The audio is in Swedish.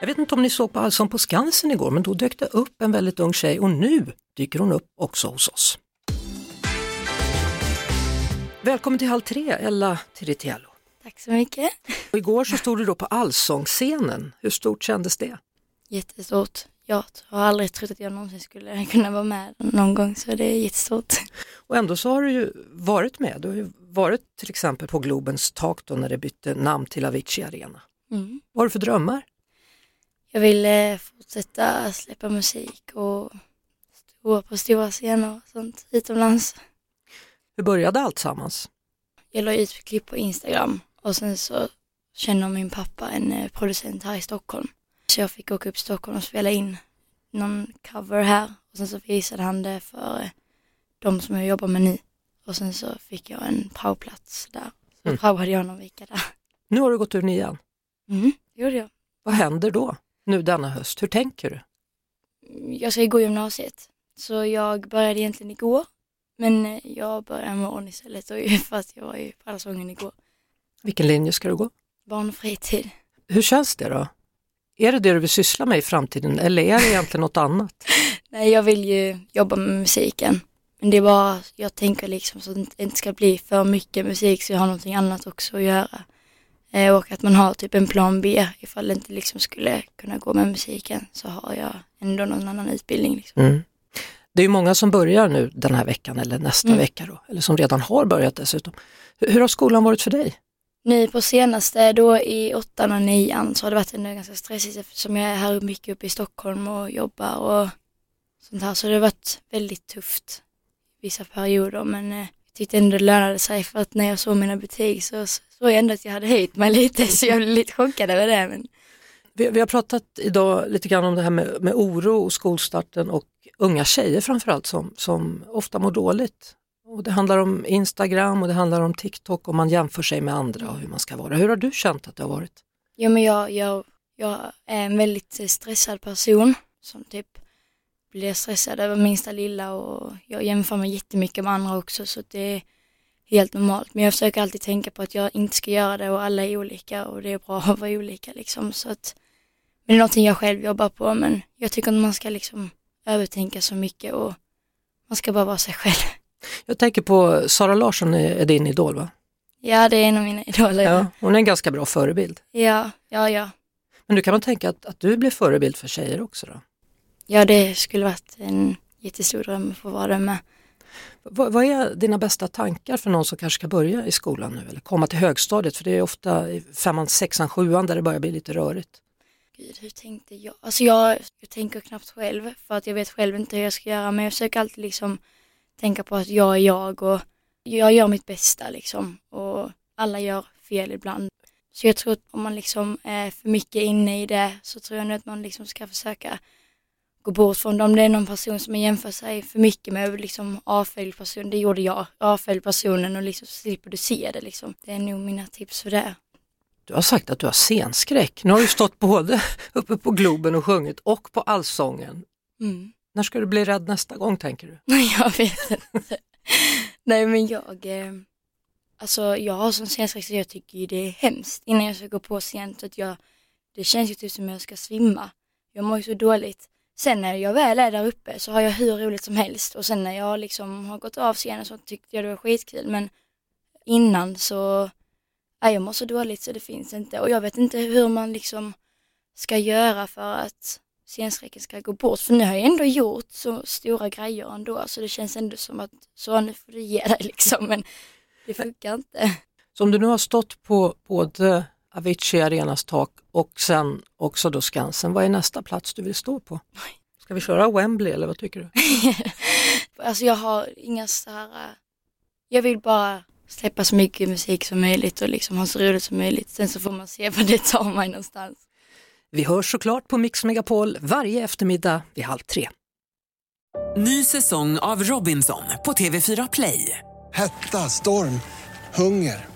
Jag vet inte om ni såg på Allsång på Skansen igår, men då dök det upp en väldigt ung tjej och nu dyker hon upp också hos oss. Välkommen till Halv tre, Ella Tiritiello. Tack så mycket. Och igår så stod du då på Allsångsscenen. Hur stort kändes det? Jättestort. Jag har aldrig trott att jag någonsin skulle kunna vara med någon gång så det är jättestort. Och ändå så har du ju varit med. Du har ju varit till exempel på Globens tak då när det bytte namn till Avicii Arena. Mm. Vad har du för drömmar? Jag vill eh, fortsätta släppa musik och stå på stora scener och sånt utomlands. Hur började allt sammans? Jag la ut klipp på Instagram och sen så känner min pappa en eh, producent här i Stockholm. Så jag fick åka upp till Stockholm och spela in någon cover här och sen så visade han det för eh, de som jag jobbar med nu. Och sen så fick jag en praoplats där. Så Mm. praoade jag någon vecka där. Nu har du gått ur nian. Mm, det gjorde jag. Vad händer då? Nu denna höst, hur tänker du? Jag ska gå gymnasiet. Så jag började egentligen igår. Men eh, jag börjar imorgon istället fast jag var ju på Allsången igår. Vilken linje ska du gå? Barn och fritid. Hur känns det då? Är det det du vill syssla med i framtiden eller är det egentligen något annat? Nej, jag vill ju jobba med musiken. Men det är bara, jag tänker liksom så att det inte ska bli för mycket musik så jag har någonting annat också att göra. Eh, och att man har typ en plan B ifall det inte liksom skulle kunna gå med musiken så har jag ändå någon annan utbildning. Liksom. Mm. Det är ju många som börjar nu den här veckan eller nästa Mm. vecka då, eller som redan har börjat dessutom. Hur, hur har skolan varit för dig? Nu på senaste, då i åttan och nian så har det varit ändå ganska stressigt eftersom jag är här mycket uppe i Stockholm och jobbar och sånt här. Så det har varit väldigt tufft vissa perioder men eh, tyckte ändå det lönade sig för att när jag såg mina betyg så så såg jag ändå att jag hade höjt mig lite så jag blev lite chockad över det. Men Vi, vi har pratat idag lite grann om det här med, med oro och skolstarten och unga tjejer framförallt som, som ofta mår dåligt. Och det handlar om Instagram och det handlar om TikTok och man jämför sig med andra och hur man ska vara. Hur har du känt att det har varit? Ja men jag, jag, jag är en väldigt stressad person som typ blir stressad över minsta lilla och jag jämför mig jättemycket med andra också så det är helt normalt. Men jag försöker alltid tänka på att jag inte ska göra det och alla är olika och det är bra att vara olika liksom så att men det är någonting jag själv jobbar på men jag tycker att man ska liksom övertänka så mycket och man ska bara vara sig själv. Jag tänker på Sara Larsson är, din idol va? Ja det är en av mina idoler. Ja, hon är en ganska bra förebild. Ja, ja, ja. Men nu kan man tänka att, att du blir förebild för tjejer också då? Ja det skulle varit en jättestor dröm att få vara det med. Vad, vad är dina bästa tankar för någon som kanske ska börja i skolan nu eller komma till högstadiet? För det är ofta i femman, sexan, sjuan där det börjar bli lite rörigt. Gud, hur tänkte jag? Alltså jag, jag tänker knappt själv för att jag vet själv inte hur jag ska göra men jag försöker alltid liksom tänka på att jag är jag och jag gör mitt bästa liksom och alla gör fel ibland. Så jag tror att om man liksom är för mycket inne i det så tror jag nu att man liksom ska försöka gå bort från det. Om det är någon person som man jämför sig för mycket med, liksom avfölj person, det gjorde jag, avfölj personen och liksom slipper du se det liksom. Det är nog mina tips för det. Du har sagt att du har scenskräck. Nu har du stått både uppe på Globen och sjungit och på Allsången. Mm. När ska du bli rädd nästa gång tänker du? Jag vet inte. Nej, men jag, eh, alltså jag har sån scenskräck så jag tycker ju det är hemskt innan jag ska gå på scen. Så att jag, det känns ju typ som jag ska svimma. Jag mår ju så dåligt. Sen när jag väl är där uppe så har jag hur roligt som helst och sen när jag liksom har gått av scenen så tyckte jag det var skitkul men innan så, ja, jag mår så dåligt så det finns inte och jag vet inte hur man liksom ska göra för att scenskräcken ska gå bort. För nu har jag ändå gjort så stora grejer ändå så det känns ändå som att så nu får du ge dig liksom men det funkar inte. Så om du nu har stått på både Avicii Arenas tak och sen också då Skansen, vad är nästa plats du vill stå på? Ska vi köra Wembley eller vad tycker du? alltså jag har inga så här, äh, jag vill bara släppa så mycket musik som möjligt och liksom ha så roligt som möjligt. Sen så får man se vad det tar mig någonstans. Vi hörs såklart på Mix Megapol varje eftermiddag vid halv tre. Ny säsong av Robinson på TV4 Play. Hetta, storm, hunger.